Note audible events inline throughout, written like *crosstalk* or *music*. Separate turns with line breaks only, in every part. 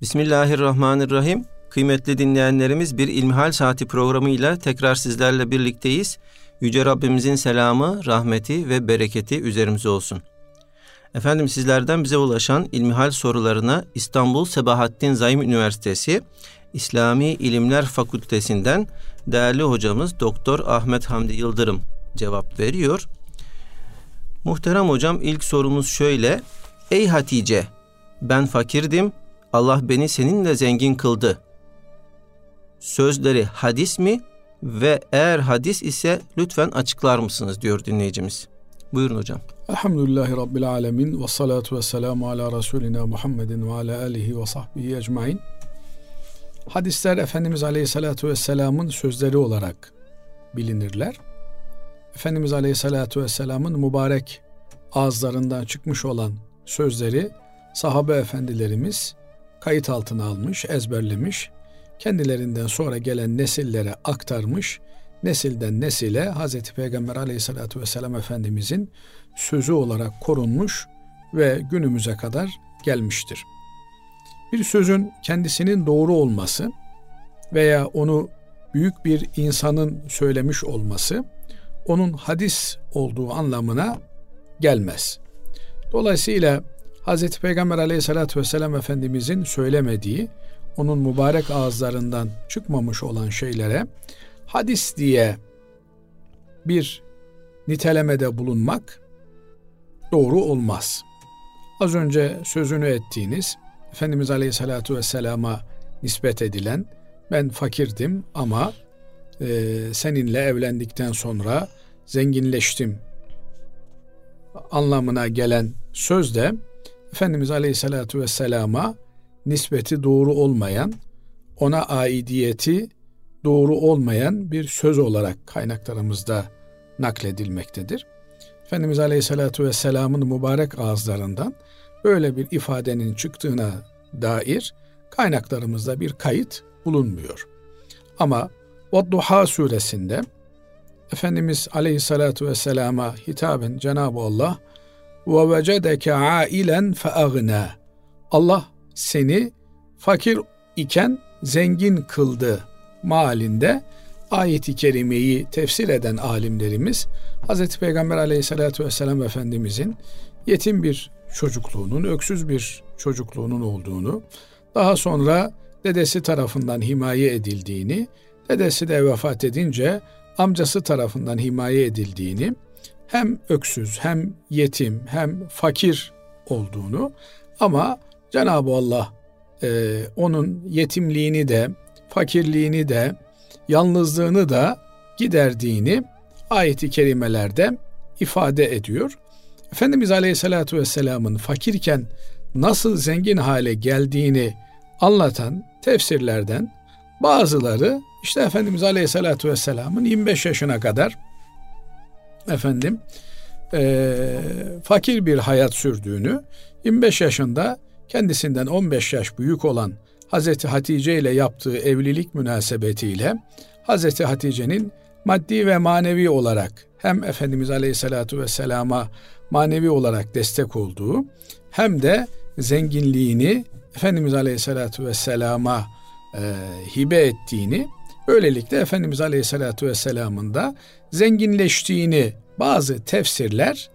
Bismillahirrahmanirrahim. Kıymetli dinleyenlerimiz bir İlmihal Saati programıyla tekrar sizlerle birlikteyiz. Yüce Rabbimizin selamı, rahmeti ve bereketi üzerimize olsun. Efendim sizlerden bize ulaşan ilmihal sorularına İstanbul Sebahattin Zaim Üniversitesi İslami İlimler Fakültesinden değerli hocamız Doktor Ahmet Hamdi Yıldırım cevap veriyor. Muhterem hocam ilk sorumuz şöyle. Ey Hatice ben fakirdim Allah beni seninle zengin kıldı. Sözleri hadis mi ve eğer hadis ise lütfen açıklar mısınız diyor dinleyicimiz. Buyurun hocam.
Elhamdülillahi Rabbil Alemin ve salatu ve selamu ala Resulina Muhammedin ve ala alihi ve sahbihi ecmain. Hadisler Efendimiz Aleyhisselatü Vesselam'ın sözleri olarak bilinirler. Efendimiz Aleyhisselatü Vesselam'ın mübarek ağızlarından çıkmış olan sözleri sahabe efendilerimiz kayıt altına almış, ezberlemiş, kendilerinden sonra gelen nesillere aktarmış, nesilden nesile Hz. Peygamber aleyhissalatü vesselam Efendimizin sözü olarak korunmuş ve günümüze kadar gelmiştir. Bir sözün kendisinin doğru olması veya onu büyük bir insanın söylemiş olması onun hadis olduğu anlamına gelmez. Dolayısıyla Hz. Peygamber aleyhissalatü vesselam Efendimizin söylemediği, onun mübarek ağızlarından çıkmamış olan şeylere hadis diye bir nitelemede bulunmak doğru olmaz. Az önce sözünü ettiğiniz Efendimiz Aleyhisselatü Vesselam'a nispet edilen ben fakirdim ama e, seninle evlendikten sonra zenginleştim anlamına gelen söz de Efendimiz Aleyhisselatü Vesselam'a nispeti doğru olmayan, ona aidiyeti doğru olmayan bir söz olarak kaynaklarımızda nakledilmektedir. Efendimiz Aleyhisselatü Vesselam'ın mübarek ağızlarından böyle bir ifadenin çıktığına dair kaynaklarımızda bir kayıt bulunmuyor. Ama Vadduha suresinde Efendimiz Aleyhisselatü Vesselam'a hitaben Cenab-ı Allah ve vecedeke ailen feagna. Allah seni fakir iken zengin kıldı malinde ayeti kerimeyi tefsir eden alimlerimiz Hz. Peygamber aleyhissalatü vesselam Efendimizin yetim bir çocukluğunun, öksüz bir çocukluğunun olduğunu, daha sonra dedesi tarafından himaye edildiğini, dedesi de vefat edince amcası tarafından himaye edildiğini, hem öksüz hem yetim hem fakir olduğunu ama Cenab-ı Allah e, onun yetimliğini de fakirliğini de yalnızlığını da giderdiğini ayeti kerimelerde ifade ediyor. Efendimiz Aleyhisselatü Vesselam'ın fakirken nasıl zengin hale geldiğini anlatan tefsirlerden bazıları işte Efendimiz Aleyhisselatü Vesselam'ın 25 yaşına kadar efendim e, fakir bir hayat sürdüğünü 25 yaşında kendisinden 15 yaş büyük olan Hazreti Hatice ile yaptığı evlilik münasebetiyle Hazreti Hatice'nin maddi ve manevi olarak hem Efendimiz Aleyhisselatü Vesselam'a manevi olarak destek olduğu hem de zenginliğini Efendimiz Aleyhisselatü Vesselam'a e, hibe ettiğini Böylelikle Efendimiz Aleyhisselatü Vesselam'ın da zenginleştiğini bazı tefsirler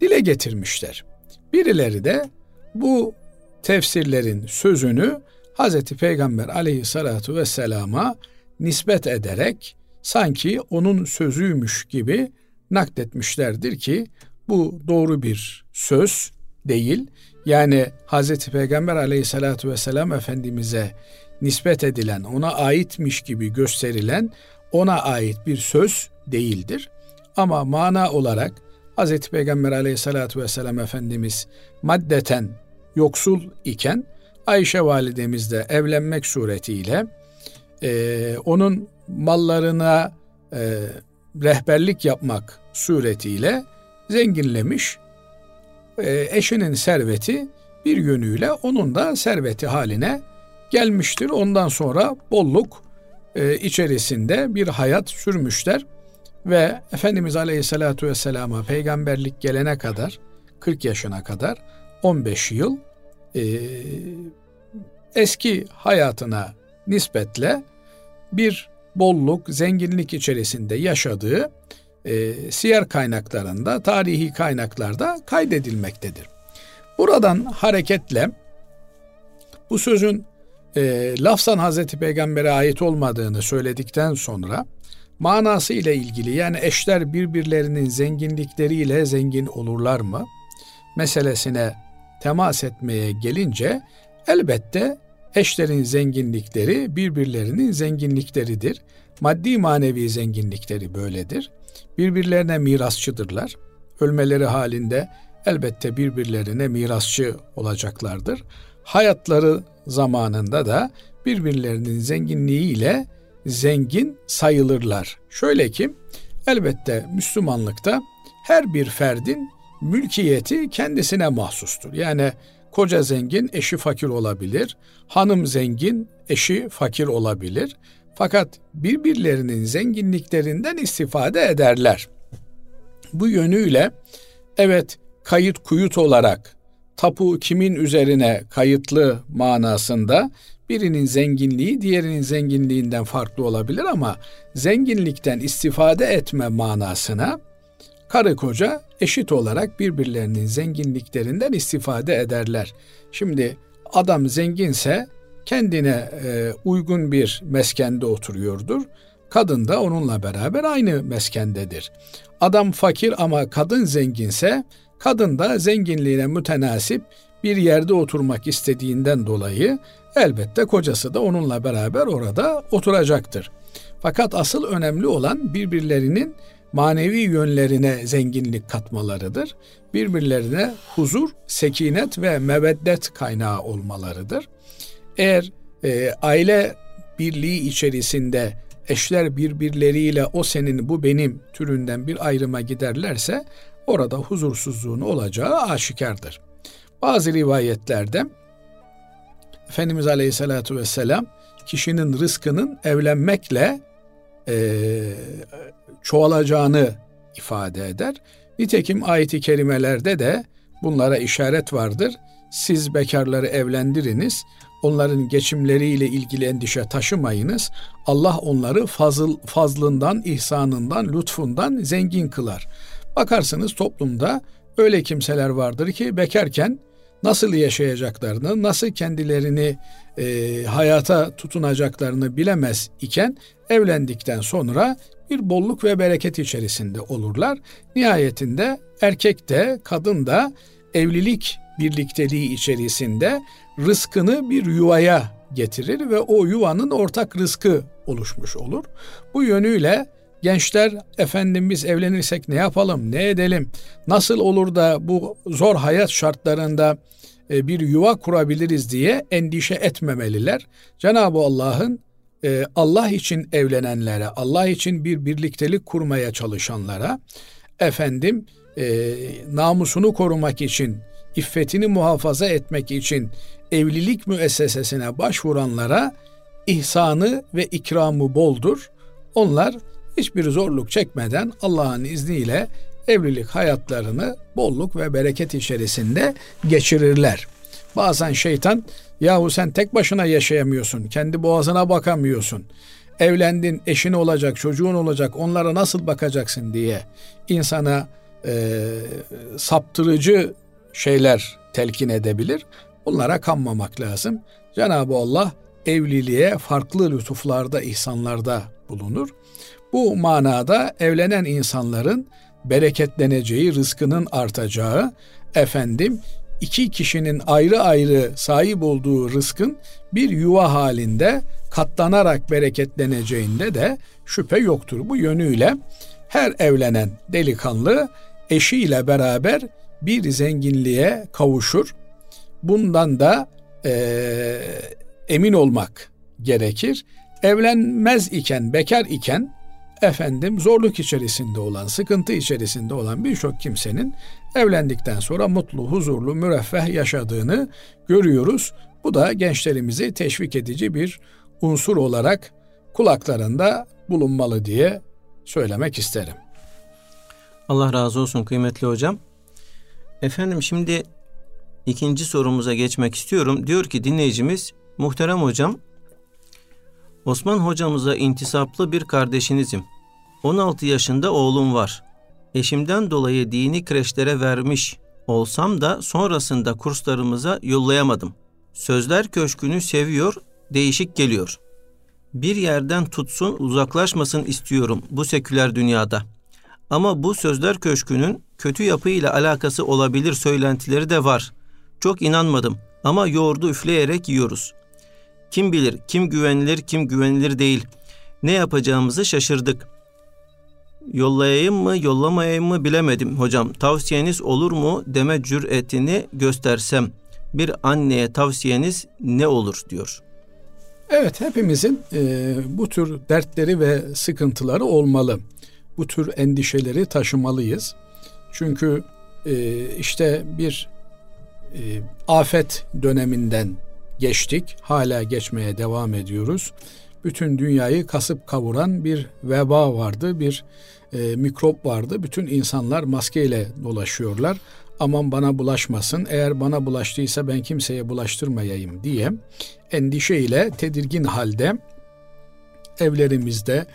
dile getirmişler. Birileri de bu tefsirlerin sözünü Hazreti Peygamber Aleyhisselatü Vesselam'a nispet ederek sanki onun sözüymüş gibi nakletmişlerdir ki bu doğru bir söz değil. Yani Hazreti Peygamber Aleyhisselatü Vesselam Efendimiz'e nispet edilen, ona aitmiş gibi gösterilen ona ait bir söz değildir. Ama mana olarak Hz. Peygamber aleyhissalatü vesselam Efendimiz maddeten yoksul iken Ayşe validemizle evlenmek suretiyle e, onun mallarına e, rehberlik yapmak suretiyle zenginlemiş. E, eşinin serveti bir yönüyle onun da serveti haline gelmiştir. Ondan sonra bolluk e, içerisinde bir hayat sürmüşler ve Efendimiz Aleyhisselatü Vesselam'a peygamberlik gelene kadar 40 yaşına kadar 15 yıl e, eski hayatına nispetle bir bolluk, zenginlik içerisinde yaşadığı e, siyer kaynaklarında, tarihi kaynaklarda kaydedilmektedir. Buradan hareketle bu sözün e, lafzan Hazreti Peygamber'e ait olmadığını söyledikten sonra manası ile ilgili yani eşler birbirlerinin zenginlikleriyle zengin olurlar mı meselesine temas etmeye gelince elbette eşlerin zenginlikleri birbirlerinin zenginlikleridir. Maddi manevi zenginlikleri böyledir. Birbirlerine mirasçıdırlar. Ölmeleri halinde elbette birbirlerine mirasçı olacaklardır. Hayatları zamanında da birbirlerinin zenginliğiyle zengin sayılırlar. Şöyle ki elbette Müslümanlıkta her bir ferdin mülkiyeti kendisine mahsustur. Yani koca zengin, eşi fakir olabilir. Hanım zengin, eşi fakir olabilir. Fakat birbirlerinin zenginliklerinden istifade ederler. Bu yönüyle evet kayıt kuyut olarak tapu kimin üzerine kayıtlı manasında birinin zenginliği diğerinin zenginliğinden farklı olabilir ama zenginlikten istifade etme manasına karı koca eşit olarak birbirlerinin zenginliklerinden istifade ederler. Şimdi adam zenginse kendine e, uygun bir meskende oturuyordur. Kadın da onunla beraber aynı meskendedir. Adam fakir ama kadın zenginse kadın da zenginliğine mütenasip bir yerde oturmak istediğinden dolayı elbette kocası da onunla beraber orada oturacaktır. Fakat asıl önemli olan birbirlerinin manevi yönlerine zenginlik katmalarıdır. Birbirlerine huzur, sekinet ve meveddet kaynağı olmalarıdır. Eğer e, aile birliği içerisinde eşler birbirleriyle o senin bu benim türünden bir ayrıma giderlerse orada huzursuzluğun olacağı aşikardır. Bazı rivayetlerde Efendimiz Aleyhisselatü Vesselam kişinin rızkının evlenmekle e, çoğalacağını ifade eder. Nitekim ayeti kerimelerde de bunlara işaret vardır. Siz bekarları evlendiriniz, onların geçimleriyle ilgili endişe taşımayınız. Allah onları fazıl, fazlından, ihsanından, lütfundan zengin kılar. Bakarsınız toplumda öyle kimseler vardır ki bekarken nasıl yaşayacaklarını, nasıl kendilerini e, hayata tutunacaklarını bilemez iken evlendikten sonra bir bolluk ve bereket içerisinde olurlar. Nihayetinde erkek de kadın da evlilik birlikteliği içerisinde rızkını bir yuvaya getirir ve o yuvanın ortak rızkı oluşmuş olur. Bu yönüyle gençler efendim biz evlenirsek ne yapalım, ne edelim, nasıl olur da bu zor hayat şartlarında e, bir yuva kurabiliriz diye endişe etmemeliler. Cenab-ı Allah'ın e, Allah için evlenenlere, Allah için bir birliktelik kurmaya çalışanlara, efendim e, namusunu korumak için, iffetini muhafaza etmek için evlilik müessesesine başvuranlara ihsanı ve ikramı boldur. Onlar hiçbir zorluk çekmeden Allah'ın izniyle evlilik hayatlarını bolluk ve bereket içerisinde geçirirler. Bazen şeytan yahu sen tek başına yaşayamıyorsun, kendi boğazına bakamıyorsun. Evlendin, eşin olacak, çocuğun olacak, onlara nasıl bakacaksın diye insana e, saptırıcı şeyler telkin edebilir. Bunlara kanmamak lazım. Cenab-ı Allah evliliğe farklı lütuflarda, ihsanlarda bulunur. Bu manada evlenen insanların bereketleneceği, rızkının artacağı, efendim iki kişinin ayrı ayrı sahip olduğu rızkın bir yuva halinde katlanarak bereketleneceğinde de şüphe yoktur. Bu yönüyle her evlenen delikanlı eşiyle beraber bir zenginliğe kavuşur. Bundan da e, emin olmak gerekir. Evlenmez iken, bekar iken efendim zorluk içerisinde olan, sıkıntı içerisinde olan birçok kimsenin evlendikten sonra mutlu, huzurlu, müreffeh yaşadığını görüyoruz. Bu da gençlerimizi teşvik edici bir unsur olarak kulaklarında bulunmalı diye söylemek isterim.
Allah razı olsun kıymetli hocam. Efendim şimdi ikinci sorumuza geçmek istiyorum. Diyor ki dinleyicimiz Muhterem hocam, Osman hocamıza intisaplı bir kardeşinizim. 16 yaşında oğlum var. Eşimden dolayı dini kreşlere vermiş olsam da sonrasında kurslarımıza yollayamadım. Sözler Köşkü'nü seviyor, değişik geliyor. Bir yerden tutsun, uzaklaşmasın istiyorum bu seküler dünyada. Ama bu Sözler Köşkü'nün kötü yapı ile alakası olabilir söylentileri de var. Çok inanmadım ama yoğurdu üfleyerek yiyoruz. Kim bilir kim güvenilir kim güvenilir değil. Ne yapacağımızı şaşırdık. Yollayayım mı yollamayayım mı bilemedim hocam. Tavsiyeniz olur mu deme cüretini göstersem. Bir anneye tavsiyeniz ne olur diyor.
Evet hepimizin e, bu tür dertleri ve sıkıntıları olmalı. Bu tür endişeleri taşımalıyız. Çünkü e, işte bir e, afet döneminden geçtik. Hala geçmeye devam ediyoruz. Bütün dünyayı kasıp kavuran bir veba vardı, bir e, mikrop vardı. Bütün insanlar maskeyle dolaşıyorlar. Aman bana bulaşmasın. Eğer bana bulaştıysa ben kimseye bulaştırmayayım diye endişeyle tedirgin halde evlerimizde,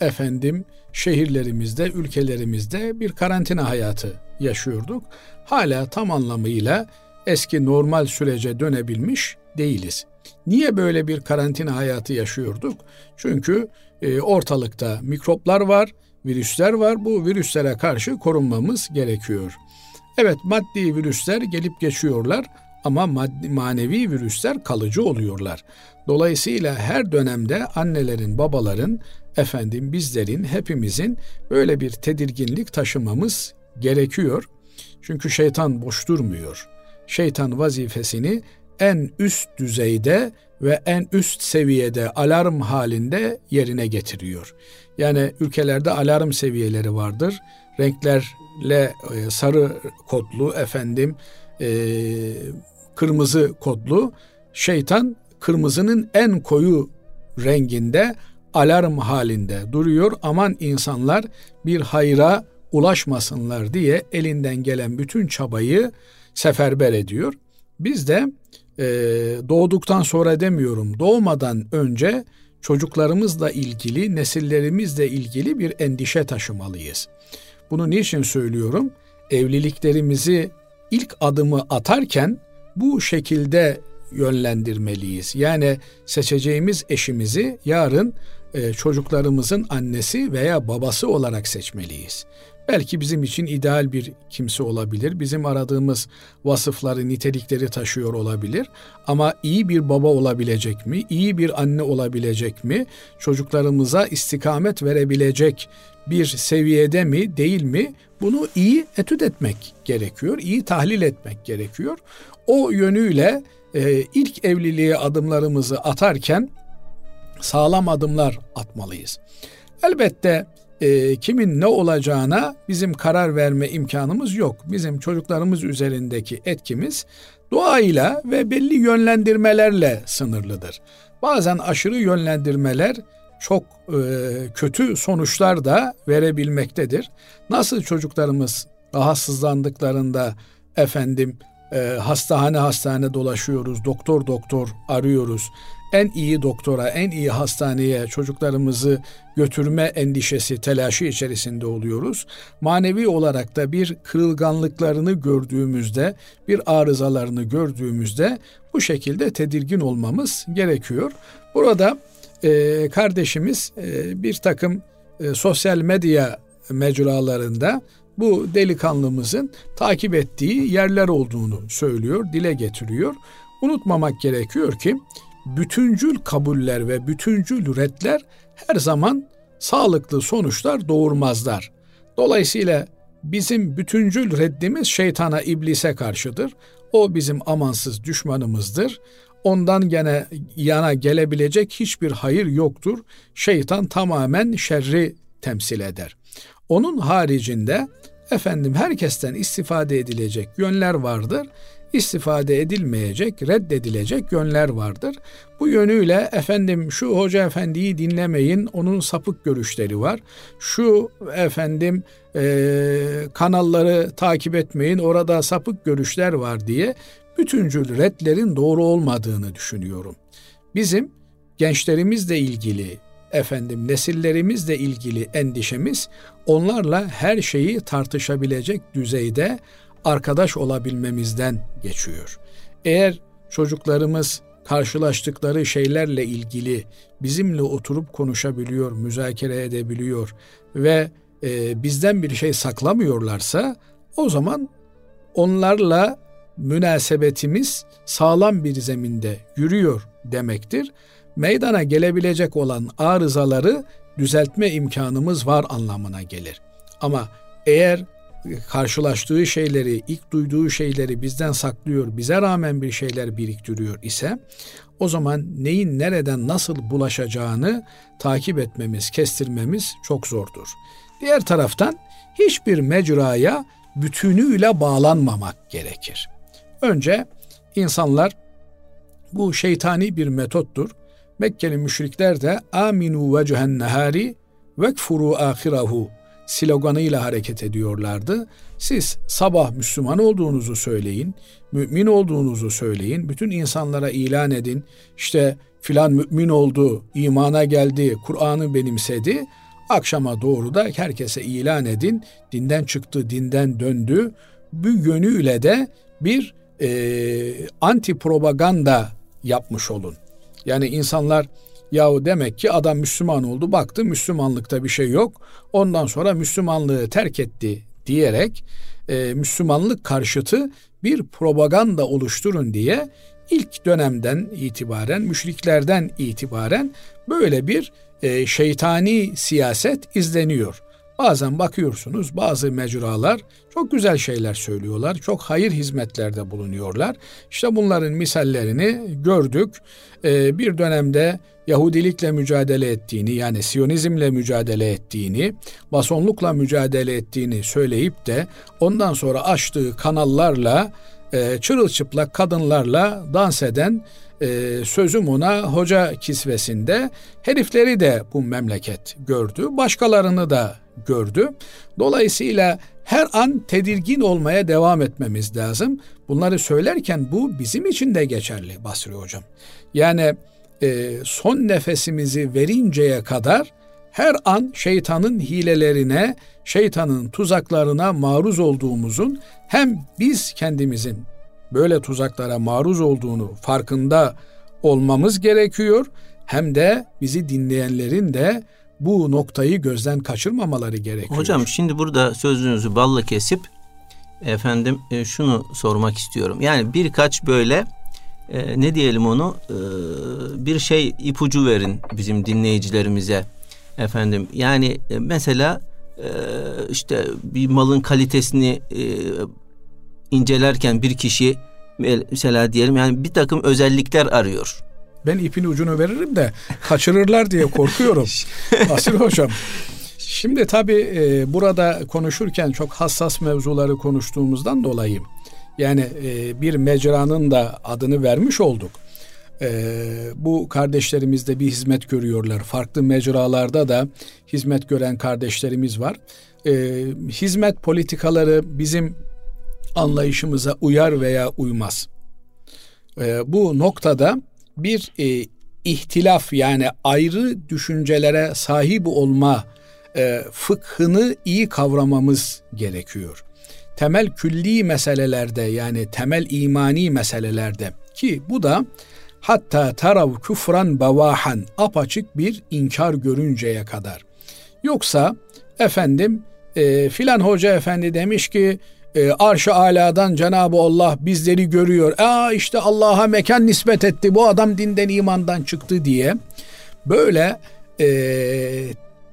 efendim şehirlerimizde, ülkelerimizde bir karantina hayatı yaşıyorduk. Hala tam anlamıyla eski normal sürece dönebilmiş değiliz. Niye böyle bir karantina hayatı yaşıyorduk? Çünkü e, ortalıkta mikroplar var, virüsler var. Bu virüslere karşı korunmamız gerekiyor. Evet maddi virüsler gelip geçiyorlar ama maddi, manevi virüsler kalıcı oluyorlar. Dolayısıyla her dönemde annelerin, babaların, efendim bizlerin, hepimizin böyle bir tedirginlik taşımamız gerekiyor. Çünkü şeytan boş durmuyor. Şeytan vazifesini en üst düzeyde ve en üst seviyede alarm halinde yerine getiriyor. Yani ülkelerde alarm seviyeleri vardır. Renklerle e, sarı kodlu efendim e, kırmızı kodlu şeytan kırmızının en koyu renginde alarm halinde duruyor. Aman insanlar bir hayra ulaşmasınlar diye elinden gelen bütün çabayı seferber ediyor. Biz de e, doğduktan sonra demiyorum doğmadan önce çocuklarımızla ilgili, nesillerimizle ilgili bir endişe taşımalıyız. Bunu niçin söylüyorum? Evliliklerimizi ilk adımı atarken bu şekilde yönlendirmeliyiz. Yani seçeceğimiz eşimizi yarın e, çocuklarımızın annesi veya babası olarak seçmeliyiz. Belki bizim için ideal bir kimse olabilir. Bizim aradığımız vasıfları, nitelikleri taşıyor olabilir. Ama iyi bir baba olabilecek mi? İyi bir anne olabilecek mi? Çocuklarımıza istikamet verebilecek bir seviyede mi, değil mi? Bunu iyi etüt etmek gerekiyor. iyi tahlil etmek gerekiyor. O yönüyle e, ilk evliliğe adımlarımızı atarken sağlam adımlar atmalıyız. Elbette e, kimin ne olacağına bizim karar verme imkanımız yok. Bizim çocuklarımız üzerindeki etkimiz doğayla ve belli yönlendirmelerle sınırlıdır. Bazen aşırı yönlendirmeler çok e, kötü sonuçlar da verebilmektedir. Nasıl çocuklarımız rahatsızlandıklarında efendim e, hastane hastane dolaşıyoruz, doktor doktor arıyoruz en iyi doktora, en iyi hastaneye çocuklarımızı götürme endişesi, telaşı içerisinde oluyoruz. Manevi olarak da bir kırılganlıklarını gördüğümüzde, bir arızalarını gördüğümüzde bu şekilde tedirgin olmamız gerekiyor. Burada e, kardeşimiz e, bir takım e, sosyal medya mecralarında bu delikanlımızın takip ettiği yerler olduğunu söylüyor, dile getiriyor. Unutmamak gerekiyor ki bütüncül kabuller ve bütüncül redler her zaman sağlıklı sonuçlar doğurmazlar. Dolayısıyla bizim bütüncül reddimiz şeytana, iblise karşıdır. O bizim amansız düşmanımızdır. Ondan gene yana gelebilecek hiçbir hayır yoktur. Şeytan tamamen şerri temsil eder. Onun haricinde efendim herkesten istifade edilecek yönler vardır istifade edilmeyecek, reddedilecek yönler vardır. Bu yönüyle efendim şu hoca efendiyi dinlemeyin, onun sapık görüşleri var. Şu efendim e, kanalları takip etmeyin, orada sapık görüşler var diye bütüncül redlerin doğru olmadığını düşünüyorum. Bizim gençlerimizle ilgili, efendim nesillerimizle ilgili endişemiz onlarla her şeyi tartışabilecek düzeyde arkadaş olabilmemizden geçiyor. Eğer çocuklarımız karşılaştıkları şeylerle ilgili bizimle oturup konuşabiliyor, müzakere edebiliyor ve e, bizden bir şey saklamıyorlarsa o zaman onlarla münasebetimiz sağlam bir zeminde yürüyor demektir. Meydana gelebilecek olan arızaları düzeltme imkanımız var anlamına gelir. Ama eğer karşılaştığı şeyleri, ilk duyduğu şeyleri bizden saklıyor, bize rağmen bir şeyler biriktiriyor ise o zaman neyin nereden nasıl bulaşacağını takip etmemiz, kestirmemiz çok zordur. Diğer taraftan hiçbir mecraya bütünüyle bağlanmamak gerekir. Önce insanlar bu şeytani bir metottur. Mekkeli müşrikler de aminu vecehen nehari vekfuru ahirahu sloganıyla hareket ediyorlardı. Siz sabah Müslüman olduğunuzu söyleyin, mümin olduğunuzu söyleyin, bütün insanlara ilan edin. İşte filan mümin oldu, imana geldi, Kur'an'ı benimsedi. Akşama doğru da herkese ilan edin. Dinden çıktı, dinden döndü. Bu yönüyle de bir e, anti propaganda yapmış olun. Yani insanlar Yahu demek ki adam Müslüman oldu baktı Müslümanlıkta bir şey yok. Ondan sonra Müslümanlığı terk etti diyerek e, Müslümanlık karşıtı bir propaganda oluşturun diye ilk dönemden itibaren müşriklerden itibaren böyle bir e, şeytani siyaset izleniyor. Bazen bakıyorsunuz bazı mecralar çok güzel şeyler söylüyorlar. Çok hayır hizmetlerde bulunuyorlar. İşte bunların misallerini gördük. Ee, bir dönemde Yahudilikle mücadele ettiğini yani Siyonizmle mücadele ettiğini, masonlukla mücadele ettiğini söyleyip de ondan sonra açtığı kanallarla e, çırılçıplak kadınlarla dans eden e, sözüm ona hoca kisvesinde herifleri de bu memleket gördü. Başkalarını da gördü. Dolayısıyla her an tedirgin olmaya devam etmemiz lazım. Bunları söylerken bu bizim için de geçerli Basri Hocam. Yani e, son nefesimizi verinceye kadar her an şeytanın hilelerine, şeytanın tuzaklarına maruz olduğumuzun hem biz kendimizin böyle tuzaklara maruz olduğunu farkında olmamız gerekiyor hem de bizi dinleyenlerin de bu noktayı gözden kaçırmamaları gerekiyor.
Hocam şimdi burada sözünüzü balla kesip efendim e, şunu sormak istiyorum. Yani birkaç böyle e, ne diyelim onu e, bir şey ipucu verin bizim dinleyicilerimize efendim. Yani mesela e, işte bir malın kalitesini e, incelerken bir kişi mesela diyelim yani bir takım özellikler arıyor.
Ben ipin ucunu veririm de kaçırırlar diye korkuyorum. *laughs* Asil hocam. Şimdi tabii e, burada konuşurken çok hassas mevzuları konuştuğumuzdan dolayı yani e, bir mecranın da adını vermiş olduk. E, bu kardeşlerimiz de bir hizmet görüyorlar. Farklı mecralarda da hizmet gören kardeşlerimiz var. E, hizmet politikaları bizim anlayışımıza uyar veya uymaz. E, bu noktada bir e, ihtilaf yani ayrı düşüncelere sahip olma e, fıkhını iyi kavramamız gerekiyor. Temel külli meselelerde yani temel imani meselelerde ki bu da hatta tarav küfran bavahan apaçık bir inkar görünceye kadar. Yoksa efendim e, filan hoca efendi demiş ki e, arş-ı aladan Cenab-ı Allah bizleri görüyor. Aa işte Allah'a mekan nispet etti. Bu adam dinden imandan çıktı diye. Böyle e,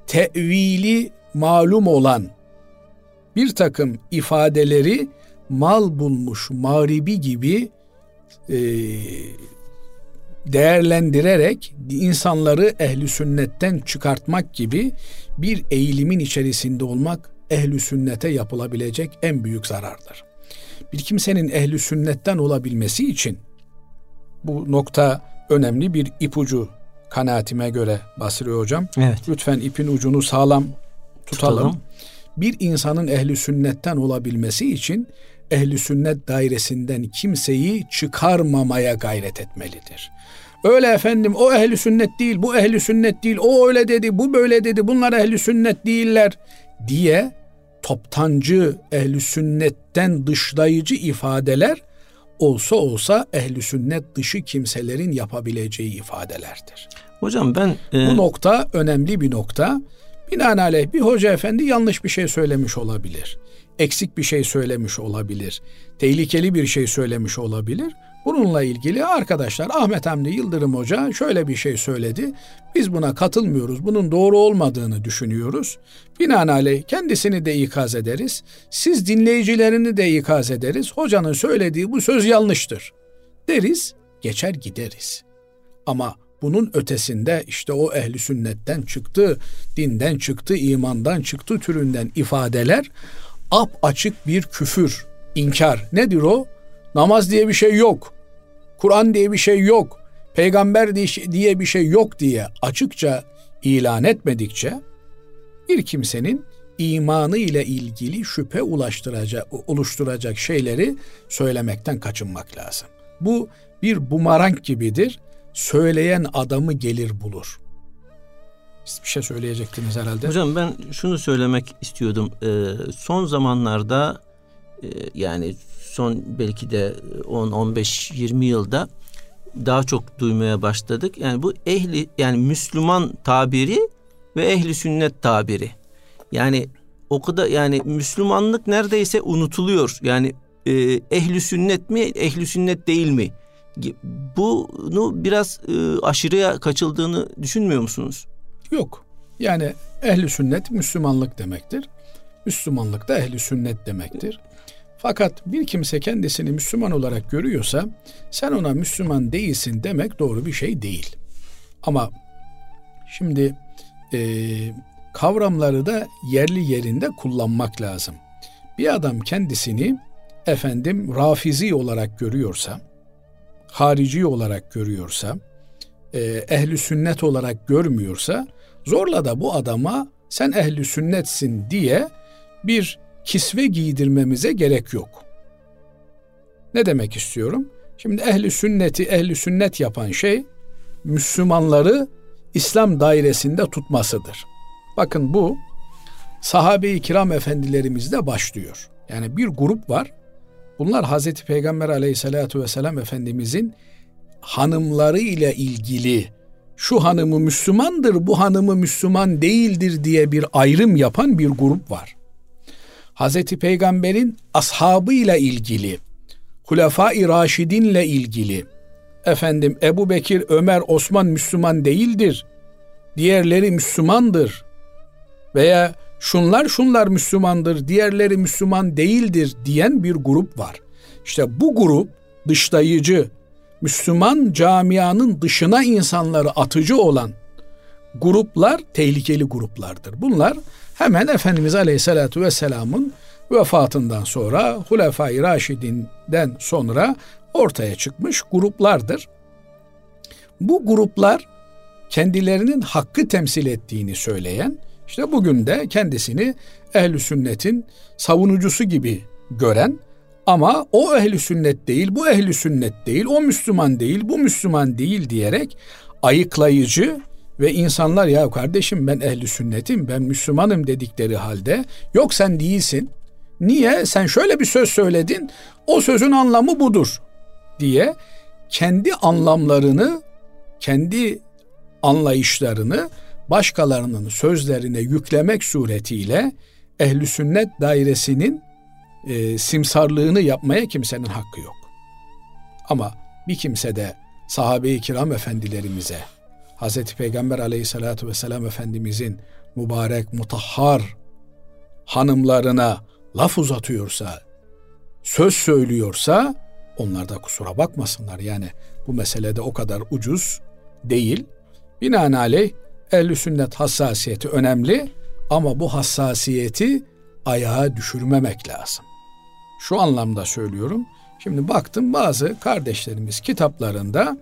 tevili malum olan bir takım ifadeleri mal bulmuş mağribi gibi e, değerlendirerek insanları ehli sünnetten çıkartmak gibi bir eğilimin içerisinde olmak ehli sünnete yapılabilecek en büyük zarardır. Bir kimsenin ehli sünnetten olabilmesi için bu nokta önemli bir ipucu kanaatime göre Basri hocam. Evet. Lütfen ipin ucunu sağlam tutalım. tutalım. Bir insanın ehli sünnetten olabilmesi için ehli sünnet dairesinden kimseyi çıkarmamaya gayret etmelidir. Öyle efendim o ehli sünnet değil, bu ehli sünnet değil, o öyle dedi, bu böyle dedi, bunlar ehli sünnet değiller diye toptancı ehli sünnetten dışlayıcı ifadeler olsa olsa ehli sünnet dışı kimselerin yapabileceği ifadelerdir.
Hocam ben...
E... Bu nokta önemli bir nokta. Binaenaleyh bir hoca efendi yanlış bir şey söylemiş olabilir. Eksik bir şey söylemiş olabilir. Tehlikeli bir şey söylemiş olabilir. Bununla ilgili arkadaşlar Ahmet Hamdi Yıldırım Hoca şöyle bir şey söyledi. Biz buna katılmıyoruz. Bunun doğru olmadığını düşünüyoruz. Binaenaleyh kendisini de ikaz ederiz. Siz dinleyicilerini de ikaz ederiz. Hocanın söylediği bu söz yanlıştır. Deriz, geçer gideriz. Ama bunun ötesinde işte o ehli sünnetten çıktı, dinden çıktı, imandan çıktı türünden ifadeler ap açık bir küfür, inkar. Nedir o? Namaz diye bir şey yok. Kur'an diye bir şey yok. Peygamber diye bir şey yok diye açıkça ilan etmedikçe bir kimsenin imanı ile ilgili şüphe ulaştıracak, oluşturacak şeyleri söylemekten kaçınmak lazım. Bu bir bumarang gibidir. Söyleyen adamı gelir bulur. Siz bir şey söyleyecektiniz herhalde.
Hocam ben şunu söylemek istiyordum. Ee, son zamanlarda e, yani son belki de 10 15 20 yılda daha çok duymaya başladık. Yani bu ehli yani Müslüman tabiri ve ehli sünnet tabiri. Yani o kadar yani Müslümanlık neredeyse unutuluyor. Yani e, ehli sünnet mi, ehli sünnet değil mi? Bunu biraz e, aşırıya kaçıldığını düşünmüyor musunuz?
Yok. Yani ehli sünnet Müslümanlık demektir. Müslümanlık da ehli sünnet demektir. Fakat bir kimse kendisini Müslüman olarak görüyorsa sen ona Müslüman değilsin demek doğru bir şey değil. Ama şimdi e, kavramları da yerli yerinde kullanmak lazım. Bir adam kendisini efendim rafizi olarak görüyorsa, harici olarak görüyorsa, e, ehli sünnet olarak görmüyorsa zorla da bu adama sen ehli sünnetsin diye bir kisve giydirmemize gerek yok. Ne demek istiyorum? Şimdi ehli sünneti ehli sünnet yapan şey Müslümanları İslam dairesinde tutmasıdır. Bakın bu sahabe-i kiram efendilerimizde başlıyor. Yani bir grup var. Bunlar Hazreti Peygamber aleyhissalatu vesselam Efendimizin hanımları ile ilgili şu hanımı Müslümandır, bu hanımı Müslüman değildir diye bir ayrım yapan bir grup var. Hazreti Peygamber'in ashabıyla ilgili, Hulefai Raşidinle ilgili, efendim Ebu Bekir, Ömer, Osman Müslüman değildir, diğerleri Müslümandır veya şunlar şunlar Müslümandır, diğerleri Müslüman değildir diyen bir grup var. İşte bu grup dışlayıcı, Müslüman camianın dışına insanları atıcı olan gruplar tehlikeli gruplardır. Bunlar hemen Efendimiz Aleyhisselatü Vesselam'ın vefatından sonra Hulefai Raşidin'den sonra ortaya çıkmış gruplardır. Bu gruplar kendilerinin hakkı temsil ettiğini söyleyen, işte bugün de kendisini ehli sünnetin savunucusu gibi gören ama o ehli sünnet değil, bu ehli sünnet değil, o Müslüman değil, bu Müslüman değil diyerek ayıklayıcı ve insanlar ya kardeşim ben ehli sünnetim, ben Müslümanım dedikleri halde yok sen değilsin. Niye? Sen şöyle bir söz söyledin. O sözün anlamı budur diye kendi anlamlarını, kendi anlayışlarını başkalarının sözlerine yüklemek suretiyle ehli sünnet dairesinin e, simsarlığını yapmaya kimsenin hakkı yok. Ama bir kimse de sahabe-i kiram efendilerimize Hz. Peygamber aleyhissalatu vesselam Efendimizin mübarek mutahhar hanımlarına laf uzatıyorsa, söz söylüyorsa onlar da kusura bakmasınlar. Yani bu meselede o kadar ucuz değil. Binaenaleyh ehl sünnet hassasiyeti önemli ama bu hassasiyeti ayağa düşürmemek lazım. Şu anlamda söylüyorum. Şimdi baktım bazı kardeşlerimiz kitaplarında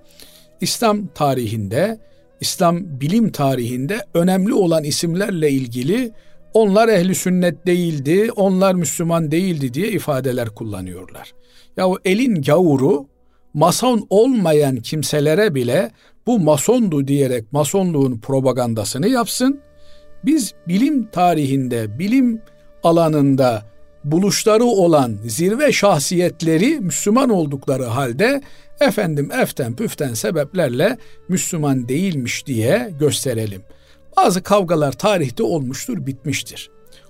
İslam tarihinde İslam bilim tarihinde önemli olan isimlerle ilgili onlar ehli sünnet değildi, onlar Müslüman değildi diye ifadeler kullanıyorlar. Ya o elin gavuru mason olmayan kimselere bile bu masondu diyerek masonluğun propagandasını yapsın. Biz bilim tarihinde, bilim alanında buluşları olan zirve şahsiyetleri Müslüman oldukları halde efendim eften püften sebeplerle Müslüman değilmiş diye gösterelim. Bazı kavgalar tarihte olmuştur, bitmiştir.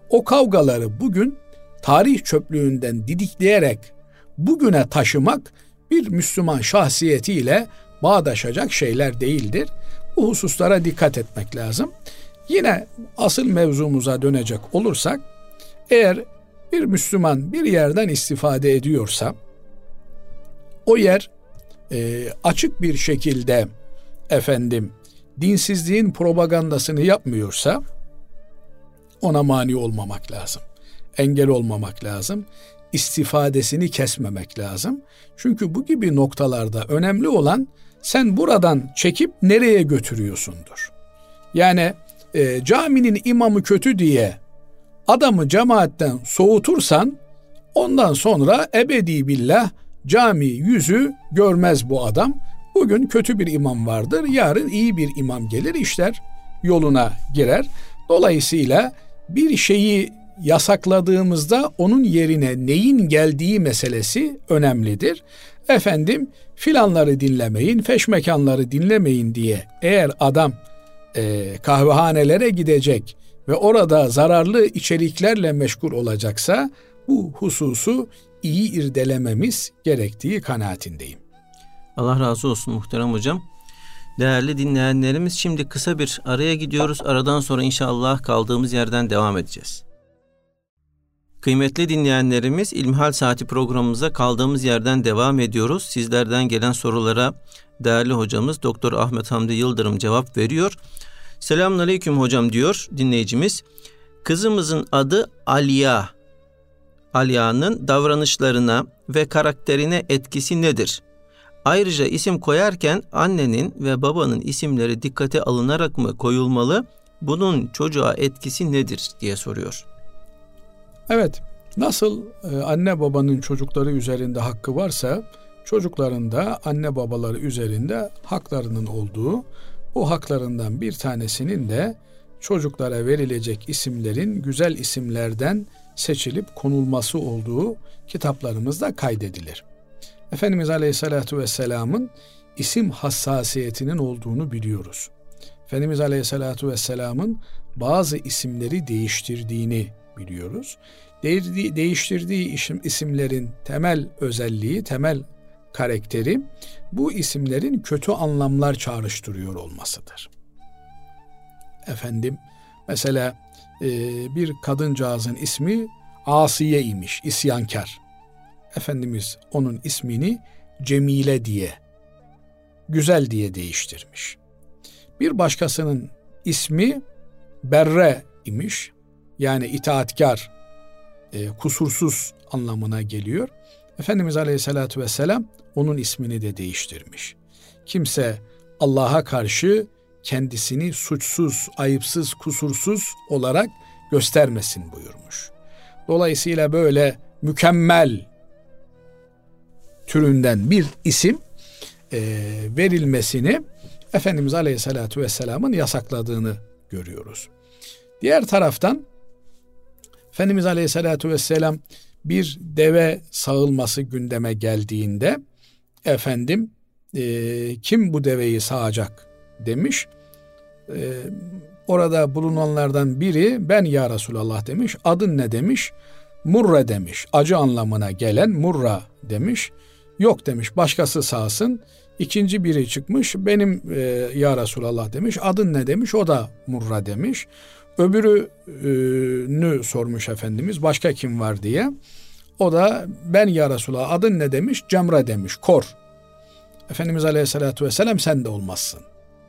O kavgaları bugün tarih çöplüğünden didikleyerek bugüne taşımak bir Müslüman şahsiyetiyle bağdaşacak şeyler değildir. Bu hususlara dikkat etmek lazım. Yine asıl mevzumuza dönecek olursak eğer bir Müslüman bir yerden istifade ediyorsa o yer e, açık bir şekilde efendim dinsizliğin propagandasını yapmıyorsa ona mani olmamak lazım. Engel olmamak lazım. istifadesini kesmemek lazım. Çünkü bu gibi noktalarda önemli olan sen buradan çekip nereye götürüyorsundur. Yani e, caminin imamı kötü diye adamı cemaatten soğutursan ondan sonra ebedi billah cami yüzü görmez bu adam. Bugün kötü bir imam vardır, yarın iyi bir imam gelir, işler yoluna girer. Dolayısıyla bir şeyi yasakladığımızda onun yerine neyin geldiği meselesi önemlidir. Efendim filanları dinlemeyin, feşmekanları dinlemeyin diye eğer adam e, kahvehanelere gidecek ve orada zararlı içeriklerle meşgul olacaksa bu hususu iyi irdelememiz gerektiği kanaatindeyim.
Allah razı olsun muhterem hocam. Değerli dinleyenlerimiz şimdi kısa bir araya gidiyoruz. Aradan sonra inşallah kaldığımız yerden devam edeceğiz. Kıymetli dinleyenlerimiz İlmihal Saati programımıza kaldığımız yerden devam ediyoruz. Sizlerden gelen sorulara değerli hocamız Doktor Ahmet Hamdi Yıldırım cevap veriyor. Selamun Aleyküm hocam diyor dinleyicimiz. Kızımızın adı Aliya. Aliya'nın davranışlarına ve karakterine etkisi nedir? Ayrıca isim koyarken annenin ve babanın isimleri dikkate alınarak mı koyulmalı? Bunun çocuğa etkisi nedir diye soruyor.
Evet, nasıl e, anne babanın çocukları üzerinde hakkı varsa çocukların da anne babaları üzerinde haklarının olduğu bu haklarından bir tanesinin de çocuklara verilecek isimlerin güzel isimlerden seçilip konulması olduğu kitaplarımızda kaydedilir. Efendimiz Aleyhisselatü Vesselam'ın isim hassasiyetinin olduğunu biliyoruz. Efendimiz Aleyhisselatü Vesselam'ın bazı isimleri değiştirdiğini biliyoruz. değiştirdiği isim, isimlerin temel özelliği, temel karakteri bu isimlerin kötü anlamlar çağrıştırıyor olmasıdır. Efendim mesela e, bir kadıncağızın ismi Asiye imiş, isyankar. Efendimiz onun ismini Cemile diye, güzel diye değiştirmiş. Bir başkasının ismi Berre imiş. Yani itaatkar, e, kusursuz anlamına geliyor. Efendimiz Aleyhisselatü Vesselam onun ismini de değiştirmiş. Kimse Allah'a karşı kendisini suçsuz, ayıpsız, kusursuz olarak göstermesin buyurmuş. Dolayısıyla böyle mükemmel türünden bir isim e, verilmesini Efendimiz Aleyhisselatü Vesselam'ın yasakladığını görüyoruz. Diğer taraftan Efendimiz Aleyhisselatü Vesselam bir deve sağılması gündeme geldiğinde efendim e, kim bu deveyi sağacak demiş. E, orada bulunanlardan biri ben ya Resulallah demiş. Adın ne demiş? Murra demiş. Acı anlamına gelen murra demiş. Yok demiş başkası sağsın. İkinci biri çıkmış benim e, ya Resulallah demiş. Adın ne demiş? O da murra demiş. Öbürünü sormuş Efendimiz başka kim var diye. O da ben ya Resulallah adın ne demiş? Cemre demiş. Kor. Efendimiz Aleyhisselatü Vesselam sen de olmazsın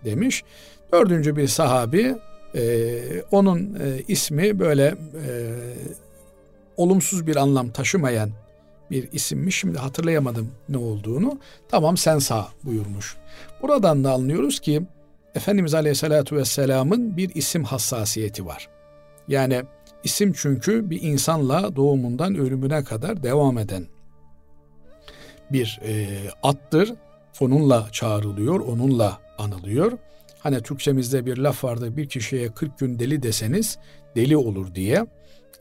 demiş. Dördüncü bir sahabi e, onun e, ismi böyle e, olumsuz bir anlam taşımayan bir isimmiş. Şimdi hatırlayamadım ne olduğunu. Tamam sen sağ buyurmuş. Buradan da anlıyoruz ki Efendimiz Aleyhisselatü Vesselam'ın bir isim hassasiyeti var. Yani İsim çünkü bir insanla doğumundan ölümüne kadar devam eden bir e, attır. Onunla çağrılıyor, onunla anılıyor. Hani Türkçemizde bir laf vardı bir kişiye 40 gün deli deseniz deli olur diye.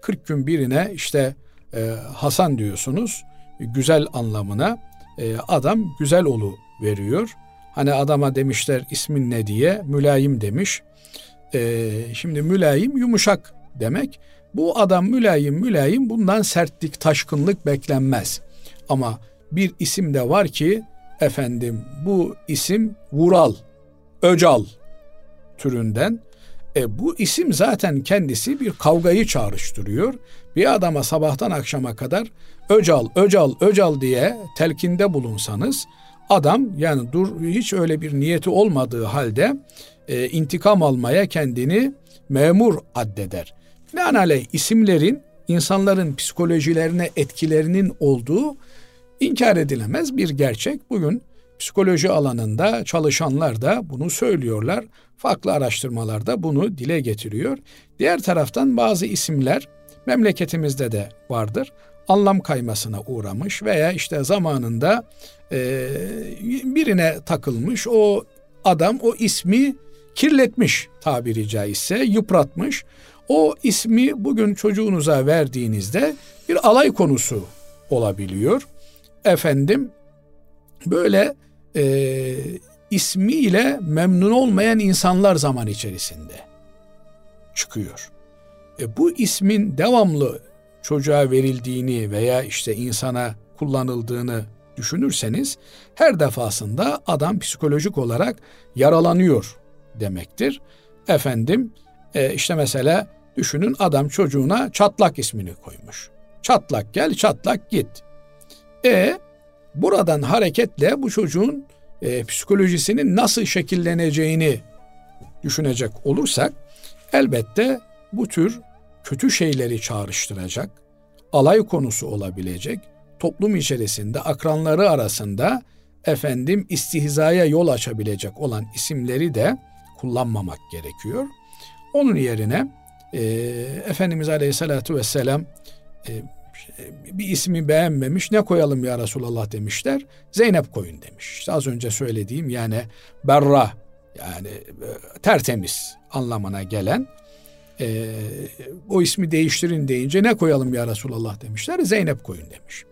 40 gün birine işte e, Hasan diyorsunuz güzel anlamına e, adam güzel olu veriyor. Hani adama demişler ismin ne diye mülayim demiş. E, şimdi mülayim yumuşak demek. Bu adam mülayim mülayim bundan sertlik taşkınlık beklenmez. Ama bir isim de var ki efendim bu isim Vural, Öcal türünden. E, bu isim zaten kendisi bir kavgayı çağrıştırıyor. Bir adama sabahtan akşama kadar Öcal, Öcal, Öcal diye telkinde bulunsanız adam yani dur hiç öyle bir niyeti olmadığı halde e, intikam almaya kendini memur addeder. Binaenaleyh isimlerin insanların psikolojilerine etkilerinin olduğu inkar edilemez bir gerçek. Bugün psikoloji alanında çalışanlar da bunu söylüyorlar. Farklı araştırmalarda bunu dile getiriyor. Diğer taraftan bazı isimler memleketimizde de vardır. Anlam kaymasına uğramış veya işte zamanında e, birine takılmış. O adam o ismi kirletmiş tabiri caizse, yıpratmış. O ismi bugün çocuğunuza verdiğinizde bir alay konusu olabiliyor. Efendim böyle e, ismiyle memnun olmayan insanlar zaman içerisinde çıkıyor. E, bu ismin devamlı çocuğa verildiğini veya işte insana kullanıldığını düşünürseniz her defasında adam psikolojik olarak yaralanıyor demektir. Efendim e, işte mesela düşünün adam çocuğuna çatlak ismini koymuş. Çatlak gel çatlak git. E buradan hareketle bu çocuğun e, psikolojisinin nasıl şekilleneceğini düşünecek olursak elbette bu tür kötü şeyleri çağrıştıracak, alay konusu olabilecek, toplum içerisinde akranları arasında efendim istihzaya yol açabilecek olan isimleri de kullanmamak gerekiyor. Onun yerine e, Efendimiz Aleyhisselatü Vesselam e, bir ismi beğenmemiş ne koyalım ya Resulallah demişler. Zeynep koyun demiş. İşte az önce söylediğim yani berra yani e, tertemiz anlamına gelen e, o ismi değiştirin deyince ne koyalım ya Resulallah demişler. Zeynep koyun demiş.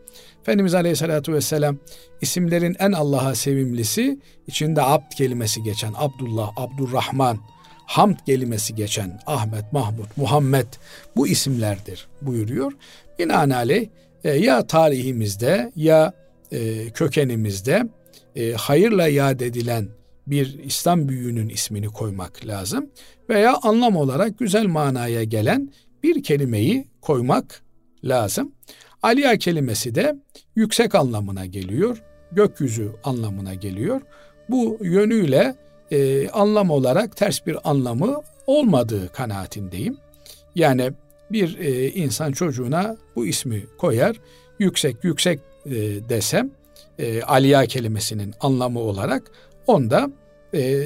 Efendimiz Aleyhisselatü Vesselam isimlerin en Allah'a sevimlisi içinde abd kelimesi geçen Abdullah, Abdurrahman, hamd kelimesi geçen Ahmet, Mahmud, Muhammed bu isimlerdir buyuruyor. Binaenaleyh e, ya tarihimizde ya e, kökenimizde e, hayırla yad edilen bir İslam büyüğünün ismini koymak lazım veya anlam olarak güzel manaya gelen bir kelimeyi koymak lazım. Aliya kelimesi de yüksek anlamına geliyor, gökyüzü anlamına geliyor. Bu yönüyle e, anlam olarak ters bir anlamı olmadığı kanaatindeyim. Yani bir e, insan çocuğuna bu ismi koyar, yüksek yüksek e, desem e, aliya kelimesinin anlamı olarak onda e,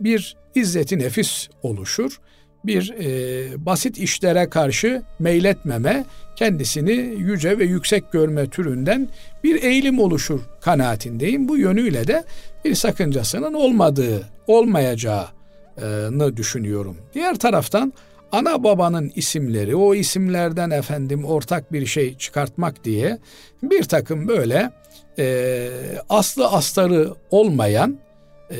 bir izzeti nefis oluşur. Bir e, basit işlere karşı meyletmeme, kendisini yüce ve yüksek görme türünden bir eğilim oluşur kanaatindeyim. Bu yönüyle de bir sakıncasının olmadığı, olmayacağını düşünüyorum. Diğer taraftan ana babanın isimleri, o isimlerden efendim ortak bir şey çıkartmak diye bir takım böyle e, aslı astarı olmayan e,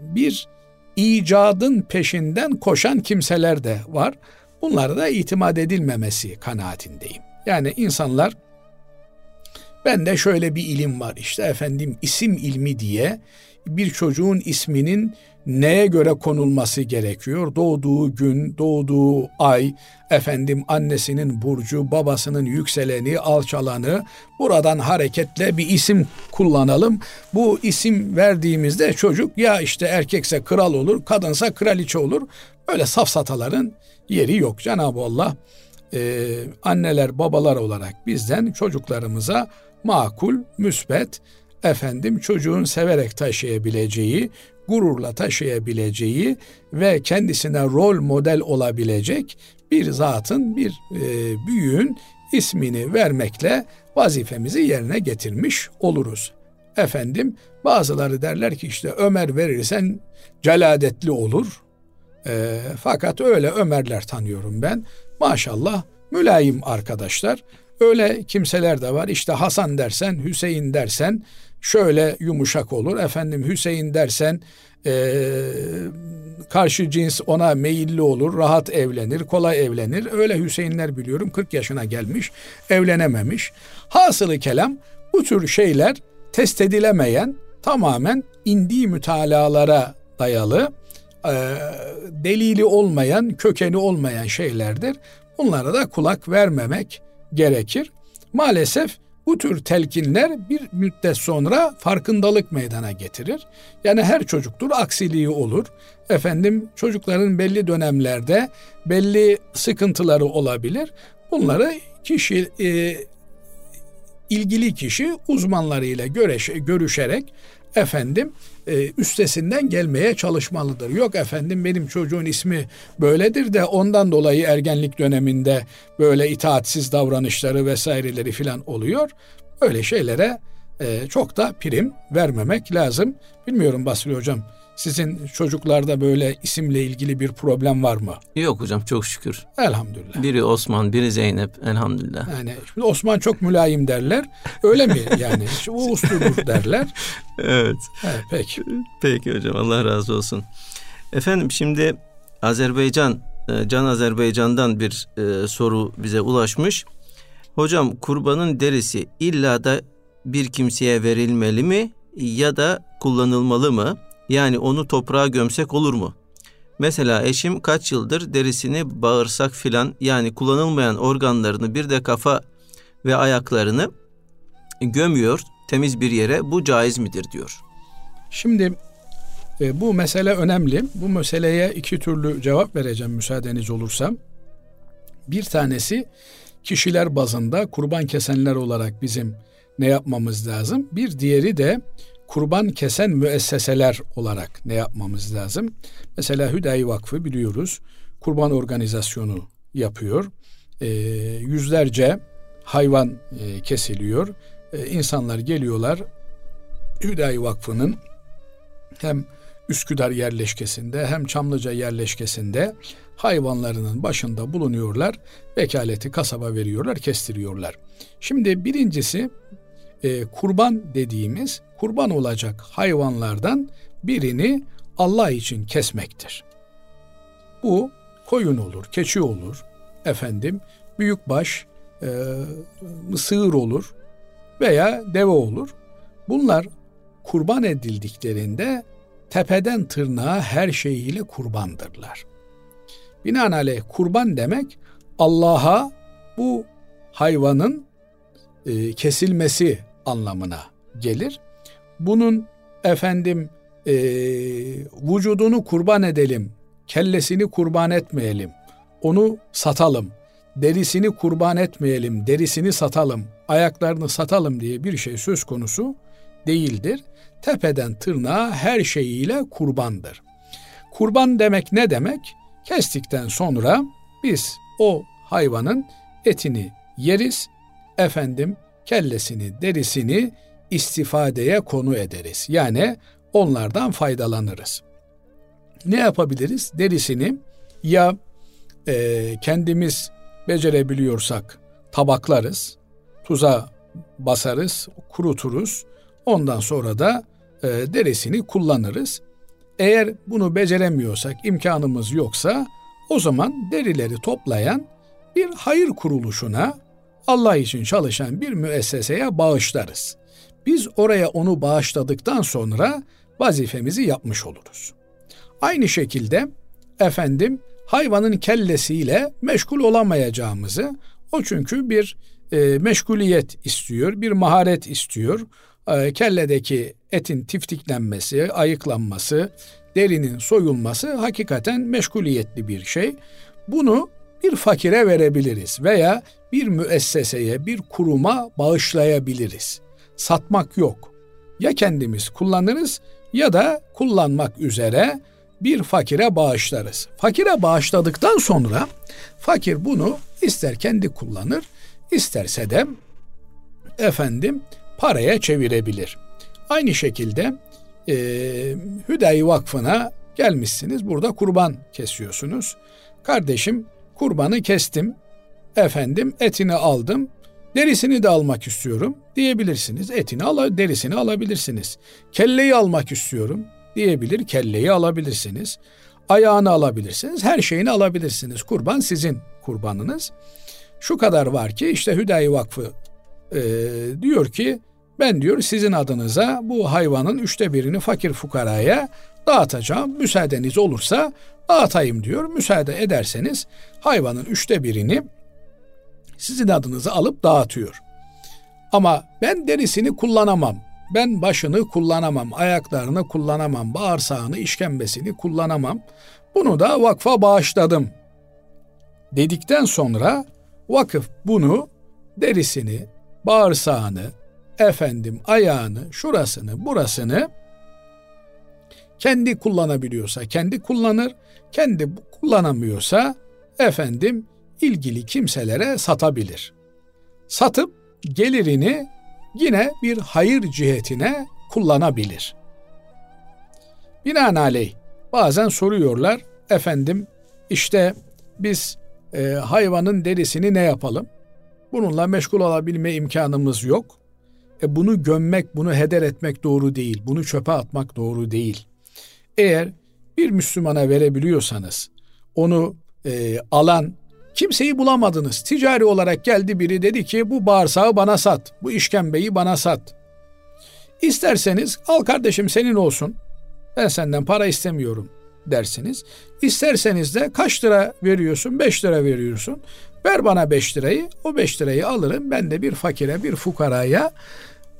bir icadın peşinden koşan kimseler de var. Bunlara da itimat edilmemesi kanaatindeyim. Yani insanlar bende şöyle bir ilim var işte efendim isim ilmi diye bir çocuğun isminin neye göre konulması gerekiyor? Doğduğu gün, doğduğu ay, efendim annesinin burcu, babasının yükseleni, alçalanı buradan hareketle bir isim kullanalım. Bu isim verdiğimizde çocuk ya işte erkekse kral olur, kadınsa kraliçe olur. Böyle safsataların yeri yok. Cenab-ı Allah e, anneler babalar olarak bizden çocuklarımıza makul, müsbet, efendim çocuğun severek taşıyabileceği, gururla taşıyabileceği ve kendisine rol model olabilecek bir zatın, bir e, büyüğün ismini vermekle vazifemizi yerine getirmiş oluruz. Efendim bazıları derler ki işte Ömer verirsen celadetli olur. E, fakat öyle Ömerler tanıyorum ben. Maşallah mülayim arkadaşlar. Öyle kimseler de var. İşte Hasan dersen, Hüseyin dersen şöyle yumuşak olur. Efendim Hüseyin dersen e, karşı cins ona meyilli olur, rahat evlenir, kolay evlenir. Öyle Hüseyinler biliyorum 40 yaşına gelmiş, evlenememiş. Hasılı kelam bu tür şeyler test edilemeyen tamamen indiği mütalalara dayalı e, delili olmayan, kökeni olmayan şeylerdir. Bunlara da kulak vermemek gerekir. Maalesef bu tür telkinler bir müddet sonra farkındalık meydana getirir. Yani her çocuktur aksiliği olur. Efendim çocukların belli dönemlerde belli sıkıntıları olabilir. Bunları kişi e, ilgili kişi uzmanlarıyla göreş, görüşerek efendim e, üstesinden gelmeye çalışmalıdır. Yok efendim benim çocuğun ismi böyledir de ondan dolayı ergenlik döneminde böyle itaatsiz davranışları vesaireleri filan oluyor. Öyle şeylere e, çok da prim vermemek lazım. Bilmiyorum Basri Hocam sizin çocuklarda böyle isimle ilgili bir problem var mı?
Yok hocam çok şükür.
Elhamdülillah.
Biri Osman, biri Zeynep elhamdülillah.
Yani şimdi Osman çok mülayim derler. Öyle mi yani? o usludur *laughs* derler.
Evet.
evet. Peki.
Peki hocam Allah razı olsun. Efendim şimdi Azerbaycan, e, Can Azerbaycan'dan bir e, soru bize ulaşmış. Hocam kurbanın derisi illa da bir kimseye verilmeli mi ya da kullanılmalı mı? Yani onu toprağa gömsek olur mu? Mesela eşim kaç yıldır derisini bağırsak filan yani kullanılmayan organlarını bir de kafa ve ayaklarını gömüyor temiz bir yere bu caiz midir diyor.
Şimdi e, bu mesele önemli. Bu meseleye iki türlü cevap vereceğim müsaadeniz olursa. Bir tanesi kişiler bazında kurban kesenler olarak bizim ne yapmamız lazım? Bir diğeri de kurban kesen müesseseler olarak ne yapmamız lazım? Mesela Hüdayi Vakfı biliyoruz kurban organizasyonu yapıyor. E, yüzlerce hayvan e, kesiliyor. E, insanlar geliyorlar Hüdayi Vakfı'nın hem Üsküdar yerleşkesinde hem Çamlıca yerleşkesinde hayvanlarının başında bulunuyorlar. Vekaleti kasaba veriyorlar, kestiriyorlar. Şimdi birincisi e, kurban dediğimiz kurban olacak hayvanlardan birini Allah için kesmektir. Bu koyun olur, keçi olur, efendim büyükbaş e, sığır olur veya deve olur. Bunlar kurban edildiklerinde tepeden tırnağa her şeyiyle kurbandırlar. Binaenaleyh kurban demek Allah'a bu hayvanın e, kesilmesi anlamına gelir. Bunun efendim e, vücudunu kurban edelim, kellesini kurban etmeyelim, onu satalım, derisini kurban etmeyelim, derisini satalım, ayaklarını satalım diye bir şey söz konusu değildir. Tepeden tırnağa her şeyiyle kurbandır. Kurban demek ne demek? Kestikten sonra biz o hayvanın etini yeriz, efendim kellesini, derisini istifadeye konu ederiz. Yani onlardan faydalanırız. Ne yapabiliriz? Derisini ya e, kendimiz becerebiliyorsak tabaklarız, tuza basarız, kuruturuz. Ondan sonra da e, derisini kullanırız. Eğer bunu beceremiyorsak, imkanımız yoksa o zaman derileri toplayan bir hayır kuruluşuna Allah için çalışan bir müesseseye bağışlarız. Biz oraya onu bağışladıktan sonra vazifemizi yapmış oluruz. Aynı şekilde efendim hayvanın kellesiyle meşgul olamayacağımızı o çünkü bir e, meşguliyet istiyor, bir maharet istiyor. E, kelledeki etin tiftiklenmesi, ayıklanması, derinin soyulması hakikaten meşguliyetli bir şey. Bunu bir fakire verebiliriz veya bir müesseseye, bir kuruma bağışlayabiliriz. Satmak yok. Ya kendimiz kullanırız ya da kullanmak üzere bir fakire bağışlarız. Fakire bağışladıktan sonra fakir bunu ister kendi kullanır, isterse de efendim paraya çevirebilir. Aynı şekilde e, Hüdayi Vakfı'na gelmişsiniz. Burada kurban kesiyorsunuz. Kardeşim kurbanı kestim. Efendim etini aldım. Derisini de almak istiyorum diyebilirsiniz. Etini al, derisini alabilirsiniz. Kelleyi almak istiyorum diyebilir. Kelleyi alabilirsiniz. Ayağını alabilirsiniz. Her şeyini alabilirsiniz. Kurban sizin kurbanınız. Şu kadar var ki işte Hüdayi Vakfı e, diyor ki ben diyor sizin adınıza bu hayvanın üçte birini fakir fukaraya dağıtacağım. Müsaadeniz olursa dağıtayım diyor. Müsaade ederseniz hayvanın üçte birini sizin adınıza alıp dağıtıyor. Ama ben derisini kullanamam. Ben başını kullanamam, ayaklarını kullanamam, bağırsağını, işkembesini kullanamam. Bunu da vakfa bağışladım. Dedikten sonra vakıf bunu derisini, bağırsağını, efendim ayağını, şurasını, burasını kendi kullanabiliyorsa kendi kullanır, kendi kullanamıyorsa efendim ilgili kimselere satabilir. Satıp gelirini yine bir hayır cihetine kullanabilir. Binaenaleyh bazen soruyorlar efendim işte biz e, hayvanın derisini ne yapalım? Bununla meşgul olabilme imkanımız yok. E bunu gömmek, bunu heder etmek doğru değil. Bunu çöpe atmak doğru değil. Eğer bir Müslümana verebiliyorsanız onu e, alan kimseyi bulamadınız. Ticari olarak geldi biri dedi ki bu bağırsağı bana sat, bu işkembeyi bana sat. İsterseniz al kardeşim senin olsun. Ben senden para istemiyorum dersiniz. İsterseniz de kaç lira veriyorsun? 5 lira veriyorsun. Ver bana 5 lirayı. O 5 lirayı alırım. Ben de bir fakire, bir fukaraya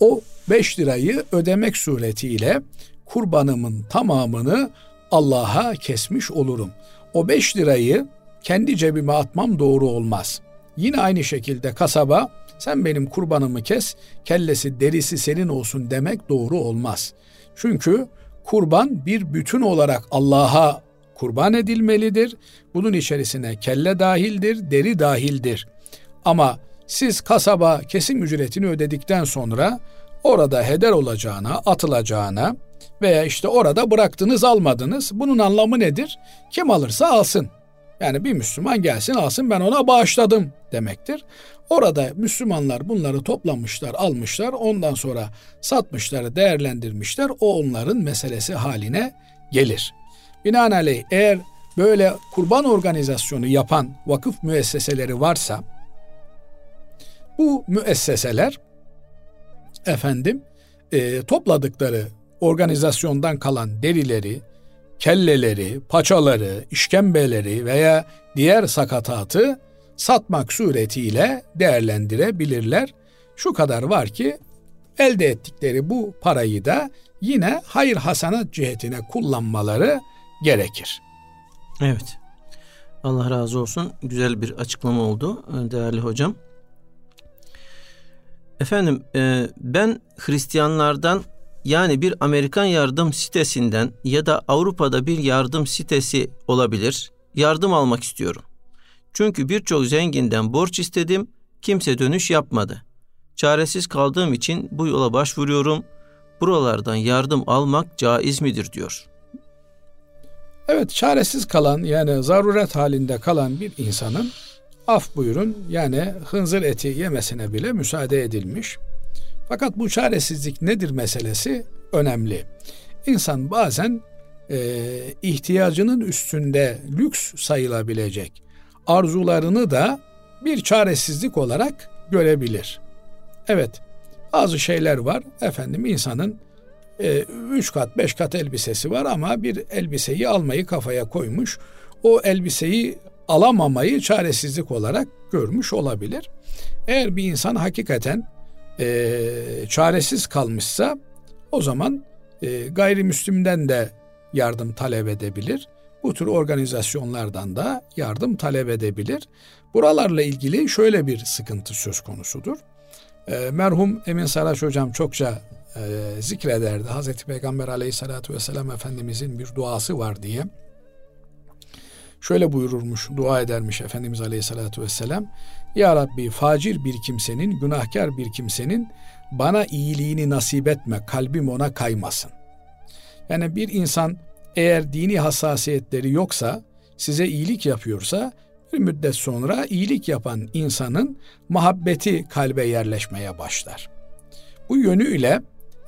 o 5 lirayı ödemek suretiyle kurbanımın tamamını Allah'a kesmiş olurum. O 5 lirayı kendi cebime atmam doğru olmaz. Yine aynı şekilde kasaba sen benim kurbanımı kes, kellesi derisi senin olsun demek doğru olmaz. Çünkü kurban bir bütün olarak Allah'a kurban edilmelidir. Bunun içerisine kelle dahildir, deri dahildir. Ama siz kasaba kesim ücretini ödedikten sonra orada heder olacağına, atılacağına veya işte orada bıraktınız almadınız. Bunun anlamı nedir? Kim alırsa alsın. Yani bir Müslüman gelsin alsın ben ona bağışladım demektir. Orada Müslümanlar bunları toplamışlar, almışlar. Ondan sonra satmışlar, değerlendirmişler. O onların meselesi haline gelir. Binaenaleyh eğer böyle kurban organizasyonu yapan vakıf müesseseleri varsa bu müesseseler efendim e, topladıkları organizasyondan kalan derileri, kelleleri, paçaları, işkembeleri veya diğer sakatatı satmak suretiyle değerlendirebilirler. Şu kadar var ki elde ettikleri bu parayı da yine hayır hasanat cihetine kullanmaları gerekir.
Evet. Allah razı olsun. Güzel bir açıklama oldu değerli hocam. Efendim e, ben Hristiyanlardan yani bir Amerikan yardım sitesinden ya da Avrupa'da bir yardım sitesi olabilir. Yardım almak istiyorum. Çünkü birçok zenginden borç istedim, kimse dönüş yapmadı. Çaresiz kaldığım için bu yola başvuruyorum. Buralardan yardım almak caiz midir diyor.
Evet çaresiz kalan yani zaruret halinde kalan bir insanın af buyurun yani hınzır eti yemesine bile müsaade edilmiş. Fakat bu çaresizlik nedir meselesi önemli. İnsan bazen e, ihtiyacının üstünde lüks sayılabilecek arzularını da bir çaresizlik olarak görebilir. Evet bazı şeyler var efendim insanın e, üç kat beş kat elbisesi var ama bir elbiseyi almayı kafaya koymuş. O elbiseyi alamamayı çaresizlik olarak görmüş olabilir. Eğer bir insan hakikaten e, çaresiz kalmışsa o zaman e, gayrimüslimden de yardım talep edebilir. Bu tür organizasyonlardan da yardım talep edebilir. Buralarla ilgili şöyle bir sıkıntı söz konusudur. E, merhum Emin Saraç hocam çokça e, zikrederdi. Hazreti Peygamber aleyhissalatü vesselam Efendimizin bir duası var diye. Şöyle buyururmuş, dua edermiş Efendimiz aleyhissalatü vesselam. Ya Rabbi facir bir kimsenin, günahkar bir kimsenin bana iyiliğini nasip etme, kalbim ona kaymasın. Yani bir insan eğer dini hassasiyetleri yoksa, size iyilik yapıyorsa bir müddet sonra iyilik yapan insanın muhabbeti kalbe yerleşmeye başlar. Bu yönüyle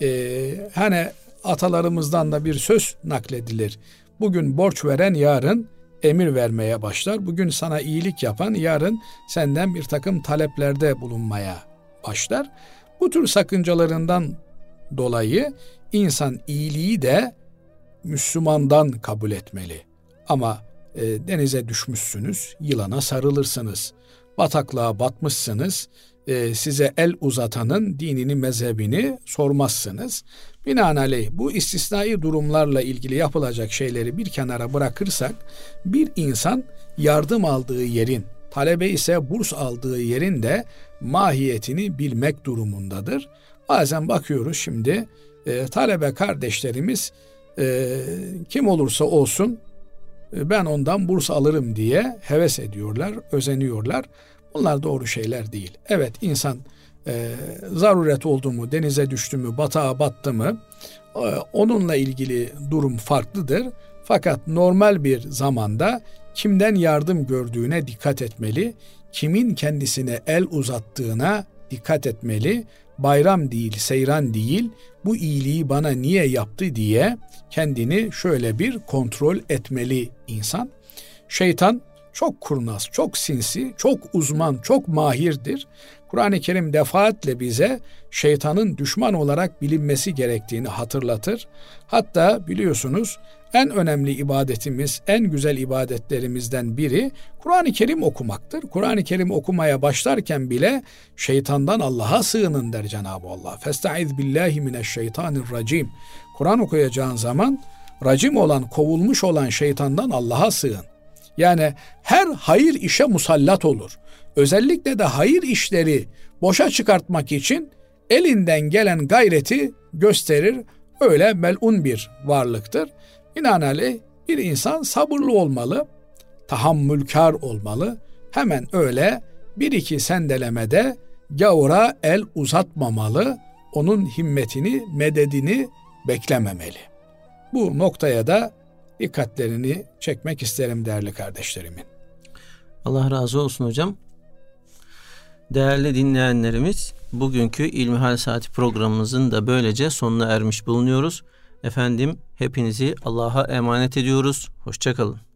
e, hani atalarımızdan da bir söz nakledilir. Bugün borç veren yarın emir vermeye başlar. Bugün sana iyilik yapan yarın senden bir takım taleplerde bulunmaya başlar. Bu tür sakıncalarından dolayı insan iyiliği de Müslümandan kabul etmeli. Ama e, denize düşmüşsünüz, yılana sarılırsınız. Bataklığa batmışsınız, e, size el uzatanın dinini, mezhebini sormazsınız. Binaenaleyh bu istisnai durumlarla ilgili yapılacak şeyleri bir kenara bırakırsak bir insan yardım aldığı yerin, talebe ise burs aldığı yerin de mahiyetini bilmek durumundadır. Bazen bakıyoruz şimdi e, talebe kardeşlerimiz e, kim olursa olsun e, ben ondan burs alırım diye heves ediyorlar, özeniyorlar. Bunlar doğru şeyler değil. Evet insan e, zaruret oldu mu, denize düştü mü, batağa battı mı e, onunla ilgili durum farklıdır. Fakat normal bir zamanda kimden yardım gördüğüne dikkat etmeli, kimin kendisine el uzattığına dikkat etmeli. Bayram değil, seyran değil, bu iyiliği bana niye yaptı diye kendini şöyle bir kontrol etmeli insan. Şeytan çok kurnaz, çok sinsi, çok uzman, çok mahirdir. Kur'an-ı Kerim defaatle bize şeytanın düşman olarak bilinmesi gerektiğini hatırlatır. Hatta biliyorsunuz en önemli ibadetimiz, en güzel ibadetlerimizden biri Kur'an-ı Kerim okumaktır. Kur'an-ı Kerim okumaya başlarken bile şeytandan Allah'a sığının der Cenab-ı Allah. Festaiz billahi mineşşeytanirracim. Kur'an okuyacağın zaman racim olan, kovulmuş olan şeytandan Allah'a sığın. Yani her hayır işe musallat olur. Özellikle de hayır işleri boşa çıkartmak için elinden gelen gayreti gösterir. Öyle melun bir varlıktır. Binaenaleyh bir insan sabırlı olmalı, tahammülkar olmalı. Hemen öyle bir iki sendelemede gavura el uzatmamalı, onun himmetini, mededini beklememeli. Bu noktaya da dikkatlerini çekmek isterim değerli kardeşlerimin.
Allah razı olsun hocam. Değerli dinleyenlerimiz, bugünkü İlmihal Saati programımızın da böylece sonuna ermiş bulunuyoruz. Efendim hepinizi Allah'a emanet ediyoruz. Hoşçakalın.